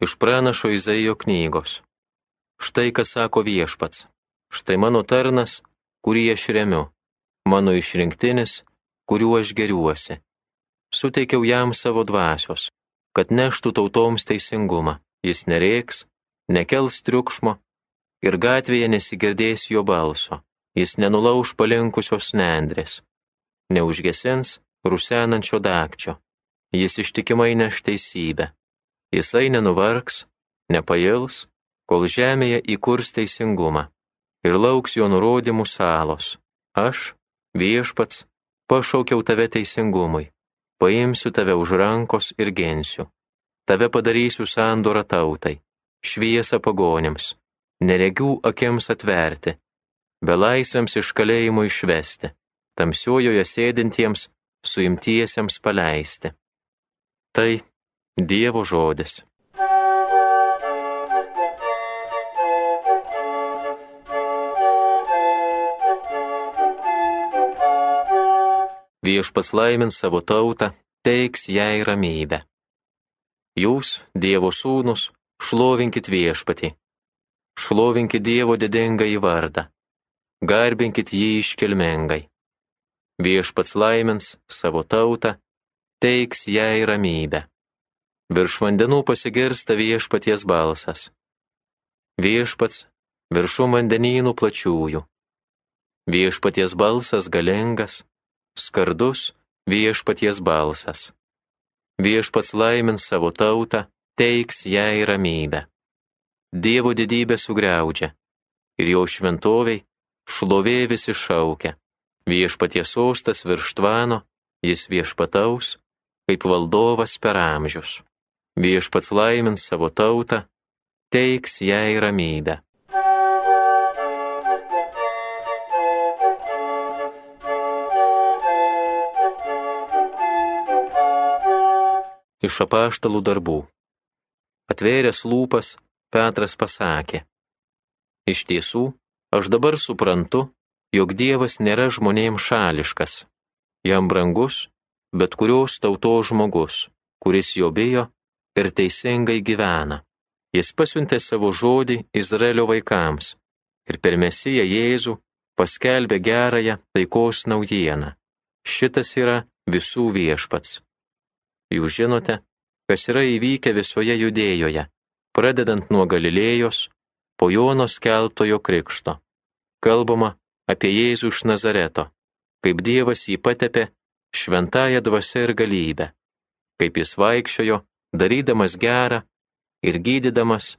iš pranašo Izaijo knygos. Štai ką sako viešpats. Štai mano tarnas, kurį aš remiu, mano išrinktinis, kuriuo aš geriuosi. Suteikiau jam savo dvasios, kad neštų tautoms teisingumą. Jis nereiks, nekels triukšmo ir gatvėje nesigirdės jo balso. Jis nenulauž palinkusios nendrės, neužgesins rusenančio dakčio. Jis ištikimai neš teisybę. Jisai nenuvargs, nepails, kol žemėje įkurs teisingumą ir lauks jo nurodymų salos. Aš, viešpats, pašaukiau tave teisingumui, paimsiu tave už rankos ir gensiu. Tave padarysiu sandorą tautai, šviesą pagonėms, neregių akims atverti, belaisviams iš kalėjimo išvesti, tamsiojoje sėdintiems, suimtiesiems paleisti. Tai Dievo žodis. Viešpats laimins savo tautą, teiks jai ramybę. Jūs, Dievo sūnus, šlovinkit viešpatį. Šlovinkit Dievo didingą į vardą. Garbinkit jį iškilmingai. Viešpats laimins savo tautą, teiks jai ramybę. Virš vandenų pasigirsta viešpaties balsas. Viešpats viršų vandenynų plačiųjų. Viešpaties balsas galingas, skardus viešpaties balsas. Viešpats laimins savo tautą, teiks jai ramybę. Dievo didybė sugriaudžia ir jo šventoviai šlovė visi šaukia. Viešpaties sostas virš tvano, jis viešpataus, kaip valdovas per amžius. Viešpats laimins savo tautą, teiks jai ramybę. Iš apaštalų darbų. Atvėręs lūpas, Petras pasakė. Iš tiesų, aš dabar suprantu, jog Dievas nėra žmonėms šališkas. Jam brangus, bet kurios tautos žmogus, kuris jo bijo ir teisingai gyvena. Jis pasiuntė savo žodį Izraelio vaikams ir per Mesiją Jėzų paskelbė gerąją taikos naujieną. Šitas yra visų viešpats. Jūs žinote, kas yra įvykę visoje judėjoje, pradedant nuo Galilėjos, po Jono skelbtojo krikšto. Kalbama apie Jėzų iš Nazareto, kaip Dievas jį patepė šventąją dvasę ir galybę, kaip jis vaikščiojo darydamas gerą ir gydydamas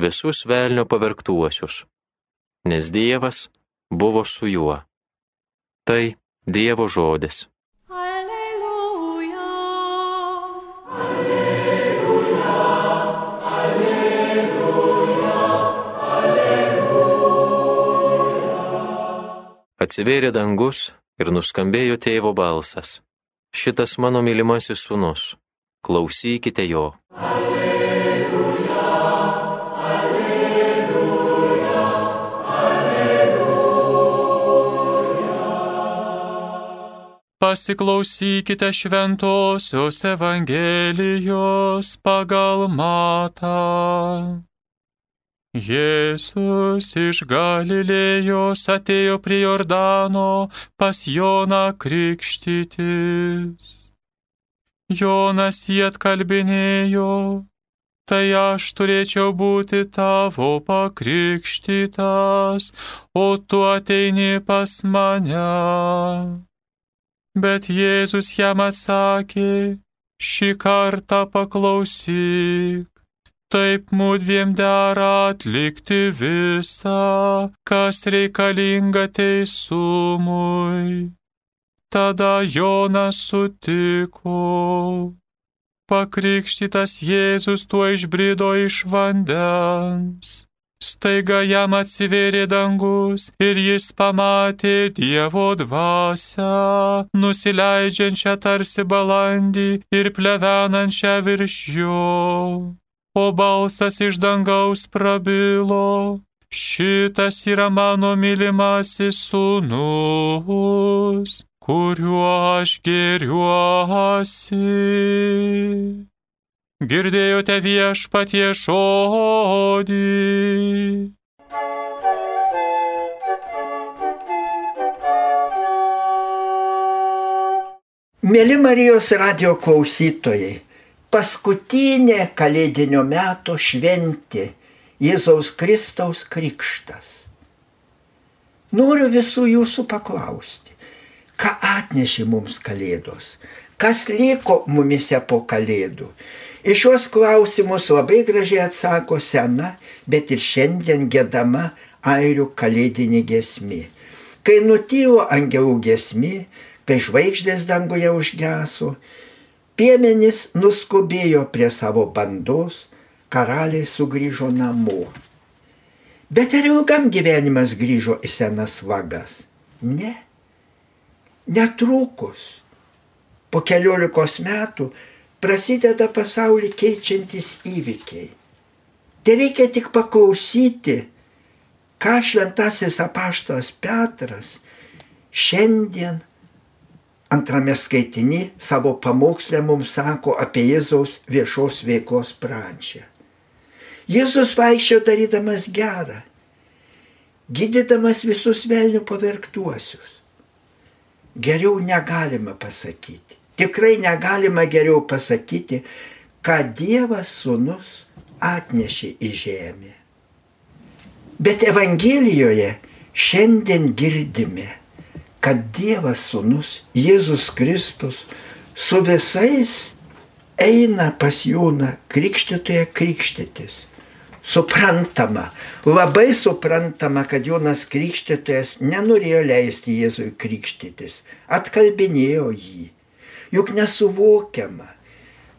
visus velnio pavergtuosius, nes Dievas buvo su juo. Tai Dievo žodis. Alleluja. Alleluja. Alleluja. Atsivėrė dangus ir nuskambėjo tėvo balsas. Šitas mano mylimasis sunus klausykite jo. Alleluja, alleluja, alleluja. Pasiklausykite šventosios Evangelijos pagal matą. Jėzus iš Galilėjos atėjo prie Jordano pas Joną krikštytis. Jonas jį atkalbinėjo, tai aš turėčiau būti tavo pakrikštytas, o tu ateini pas mane. Bet Jėzus jam atsakė, šį kartą paklausyk. Taip mūdviem dera atlikti visą, kas reikalinga teisumui. Tada Jonas sutiko. Pakrikštytas Jėzus tuo išbrido iš vandens. Staiga jam atsivėrė dangus ir jis pamatė Dievo dvasę, nusileidžiančią tarsi balandį ir plevenančią virš jo. O balsas iš dangaus prabilo, šitas yra mano mylimasis sūnus, kuriuo aš geriuosi. Girdėjote viešpatie žodį. Mėly Marijos radio klausytojai, paskutinė kalėdinio meto šventė Jėzaus Kristaus krikštas. Noriu visų jūsų paklausti, ką atnešė mums kalėdos, kas liko mumise po kalėdų. Iš šios klausimus labai gražiai atsako sena, bet ir šiandien gėdama airių kalėdinė gesmė. Kai nutylo angelų gesmė, kai žvaigždės danguje užgeso, piemenys nuskubėjo prie savo bandos, karaliai sugrįžo namo. Bet ar ilgam gyvenimas grįžo į senas vagas? Ne. Netrukus, po keliolikos metų, prasideda pasaulį keičiantis įvykiai. Tai reikia tik paklausyti, ką šventasis apaštas Petras šiandien antrame skaitinį savo pamokslę mums sako apie Jėzaus viešos veiklos pradžią. Jėzus vaikščio darydamas gerą, gydydamas visus velnių pavergtuosius. Geriau negalima pasakyti. Tikrai negalima geriau pasakyti, ką Dievas sunus atnešė į žemę. Bet Evangelijoje šiandien girdime, kad Dievas sunus Jėzus Kristus su visais eina pas Jūną krikštytoje krikštytis. Suprantama, labai suprantama, kad Jonas Krikštytojas nenorėjo leisti Jėzui krikštytis, atkalbinėjo jį. Juk nesuvokiama,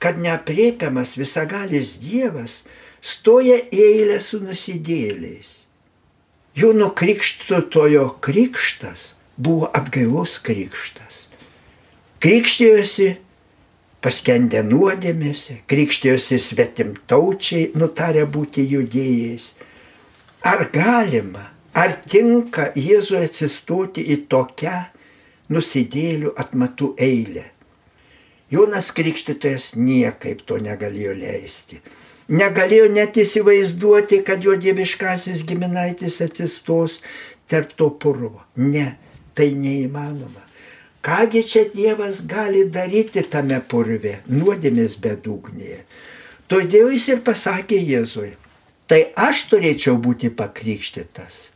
kad neapriepiamas visagalis Dievas stoja eilę su nusidėliais. Jono Krikštytojo krikštas buvo atgailos krikštas. Krikštijosi paskendę nuodėmėse, krikštijosi svetimtaučiai nutarę būti judėjais. Ar galima, ar tinka Jėzui atsistoti į tokią nusidėlių atmatų eilę? Jonas Krikštytojas niekaip to negalėjo leisti. Negalėjo net įsivaizduoti, kad jo dieviškasis giminaitis atsistos tarp to purvo. Ne, tai neįmanoma. Kągi čia Dievas gali daryti tame purve, nuodėmės bedugnėje. Todėl jis ir pasakė Jėzui, tai aš turėčiau būti pakrikštytas.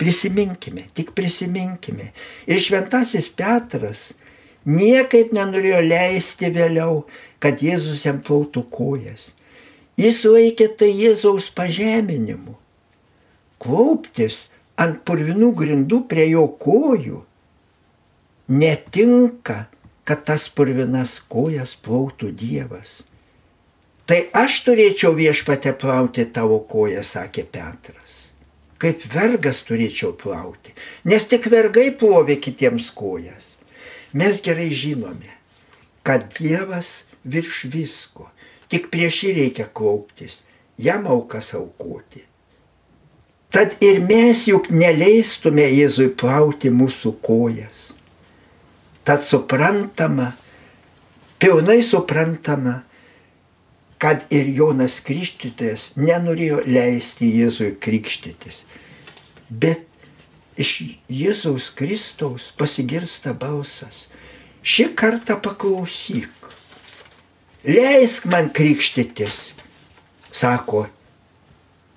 Prisiminkime, tik prisiminkime. Ir šventasis Petras niekaip nenorėjo leisti vėliau, kad Jėzus jam plautų kojas. Jis laikė tai Jėzaus pažeminimu. Klauptis ant purvinų grindų prie jo kojų netinka, kad tas purvinas kojas plautų Dievas. Tai aš turėčiau viešpate plauti tavo koją, sakė Petras. Kaip vergas turėčiau plauti, nes tik vergai plovė kitiems kojas. Mes gerai žinome, kad Dievas virš visko, tik prieš jį reikia klauptis, jam aukas aukoti. Tad ir mes juk neleistume Jėzui plauti mūsų kojas. Tad suprantama, pilnai suprantama, kad ir Jonas Krikštytojas nenorėjo leisti Jėzui krikštytis. Bet iš Jėzaus Kristaus pasigirsta balsas. Šį kartą paklausyk. Leisk man krikštytis, sako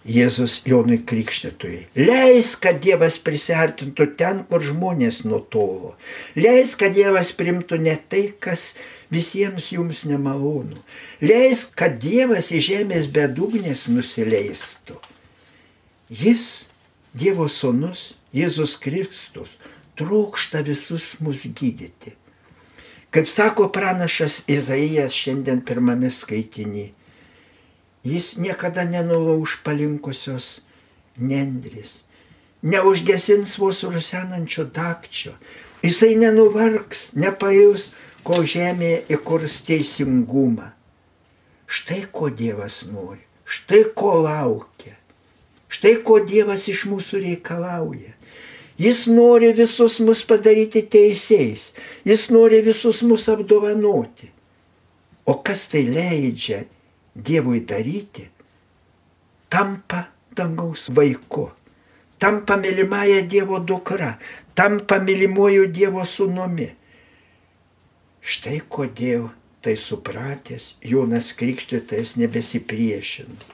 Jėzus Jonui Krikštytojui. Leis, kad Dievas prisartintų ten, kur žmonės nutolo. Leis, kad Dievas primtų ne tai, kas visiems jums nemalonu. Leis, kad Dievas į žemės bedugnės nusileistų. Jis, Dievo Sūnus, Jėzus Kristus, trokšta visus mus gydyti. Kaip sako pranašas Izaijas šiandien pirmame skaitinį Jis niekada nenulauž palinkusios nendris, neužgesins vos rusenančio dakčio, jisai nenuvargs, nepails, kol žemėje įkurs teisingumą. Štai ko Dievas nori, štai ko laukia, štai ko Dievas iš mūsų reikalauja. Jis nori visus mus padaryti teisėjais, jis nori visus mus apdovanoti. O kas tai leidžia Dievui daryti, tampa dangaus vaiku, tampa mylimąją Dievo dukra, tampa mylimuoju Dievo sūnumi. Štai kodėl tai supratęs Jonas Krikštytojas nebesipriešina.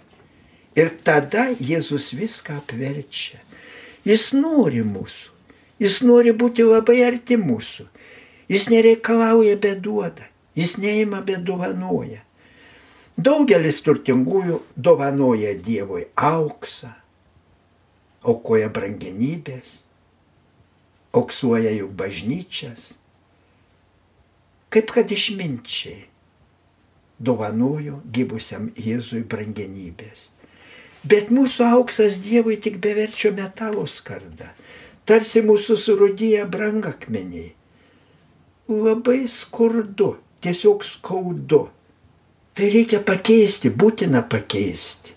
Ir tada Jėzus viską apverčia. Jis nori mūsų. Jis nori būti labai arti mūsų. Jis nereikalauja beduoda. Jis neima bedovanoja. Daugelis turtingųjų dovanoja Dievui auksą, aukoja brangenybės, auksuoja jų bažnyčias, kaip kad išminčiai dovanojo gyvusiam Jėzui brangenybės. Bet mūsų auksas Dievui tik beverčio metalo skarda, tarsi mūsų surudyja brangakmeniai. Labai skurdu, tiesiog skaudu. Tai reikia pakeisti, būtina pakeisti.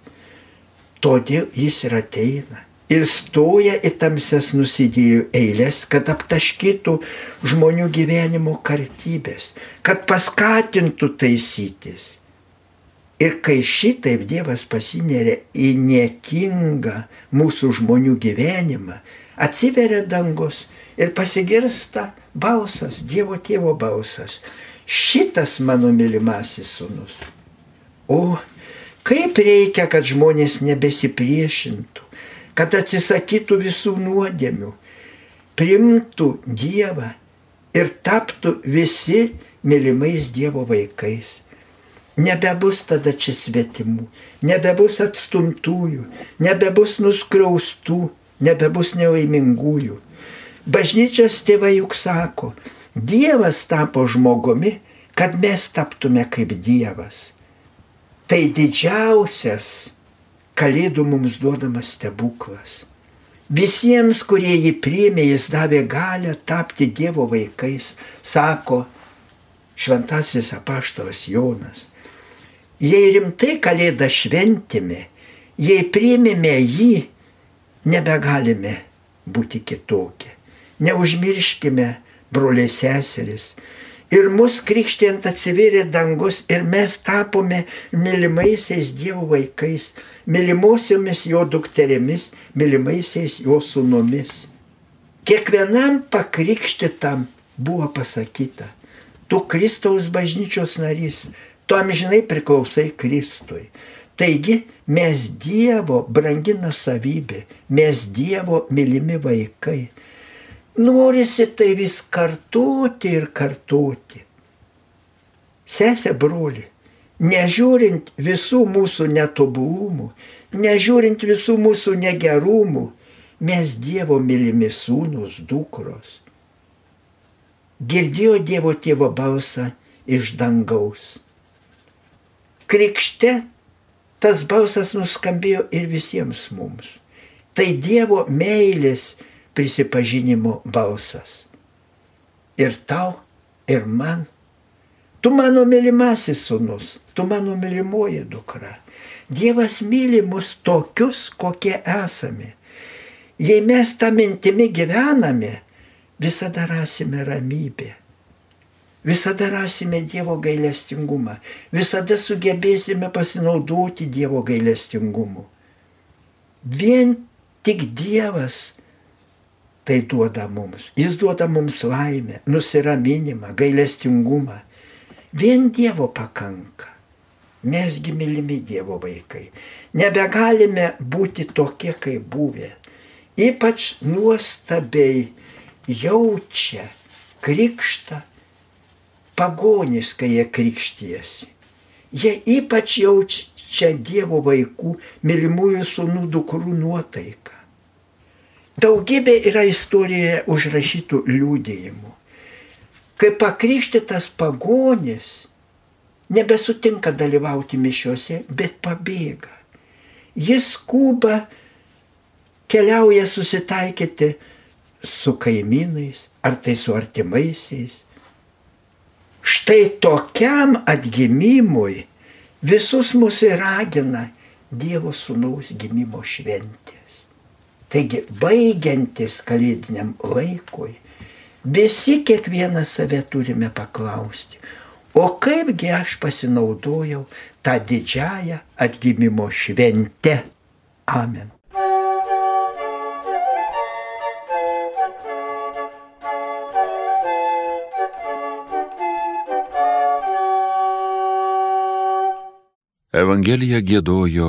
Todėl jis ir ateina ir stoja į tamses nusidėjų eilės, kad aptaškytų žmonių gyvenimo kartybės, kad paskatintų taisytis. Ir kai šitaip Dievas pasineria į niekingą mūsų žmonių gyvenimą, atsiveria dangus ir pasigirsta balsas, Dievo tėvo balsas. Šitas mano mylimasis sunus. O kaip reikia, kad žmonės nebesipriešintų, kad atsisakytų visų nuodėmių, primtų Dievą ir taptų visi mylimais Dievo vaikais. Nebebus tada čia svetimų, nebebus atstumtųjų, nebebus nuskriaustų, nebebus nelaimingųjų. Bažnyčios tėvai juk sako, Dievas tapo žmogumi, kad mes taptume kaip Dievas. Tai didžiausias kalėdų mums duodamas stebuklas. Visiems, kurie jį priėmė, jis davė galę tapti Dievo vaikais, sako šventasis apaštalas Jonas. Jei rimtai kalėdą šventėme, jei priėmėme jį, nebegalime būti kitokie. Neužmirškime, broliai seseris. Ir mus krikštėjant atsivėrė dangus ir mes tapome mylimaisiais Dievo vaikais, mylimosiomis jo dukterėmis, mylimaisiais jo sūnomis. Kiekvienam pakrikštytam buvo pasakyta, tu Kristaus bažnyčios narys, tu amžinai priklausai Kristui. Taigi mes Dievo brangina savybė, mes Dievo mylimi vaikai. Norisi tai vis kartuoti ir kartuoti. Sesė broli, nežiūrint visų mūsų netobulumų, nežiūrint visų mūsų negerumų, mes Dievo mylimi sūnus, dukros. Girdėjo Dievo tėvo balsą iš dangaus. Krikšte tas balsas nuskambėjo ir visiems mums. Tai Dievo meilės prisipažinimo balsas. Ir tau, ir man. Tu mano mylimasis sunus, tu mano mylimoji dukra. Dievas myli mus tokius, kokie esame. Jei mes tą mintimi gyvename, visada rasime ramybę. Visada rasime Dievo gailestingumą. Visada sugebėsime pasinaudoti Dievo gailestingumu. Vien tik Dievas tai duoda mums. Jis duoda mums laimę, nusiraminimą, gailestingumą. Vien Dievo pakanka. Mesgi mylimi Dievo vaikai. Nebegalime būti tokie, kaip buvę. Ypač nuostabiai jaučia krikštą pagonys, kai jie krikštyjasi. Jie ypač jaučia Dievo vaikų, mylimųjų sūnų dukrų nuotaiką. Daugybė yra istorijoje užrašytų liūdėjimų. Kai pakrikštytas pagonis nebesutinka dalyvauti mišiuose, bet pabėga. Jis skuba, keliauja susitaikyti su kaimynais, ar tai su artimaisiais. Štai tokiam atgimimui visus mūsų ragina Dievo sūnaus gimimo šventės. Taigi, baigiantis kalėdiniam laikui, visi kiekvieną save turime paklausti, O kaipgi aš pasinaudojau tą didžiąją atgimimo šventę. Amen. Evangeliją gėdojo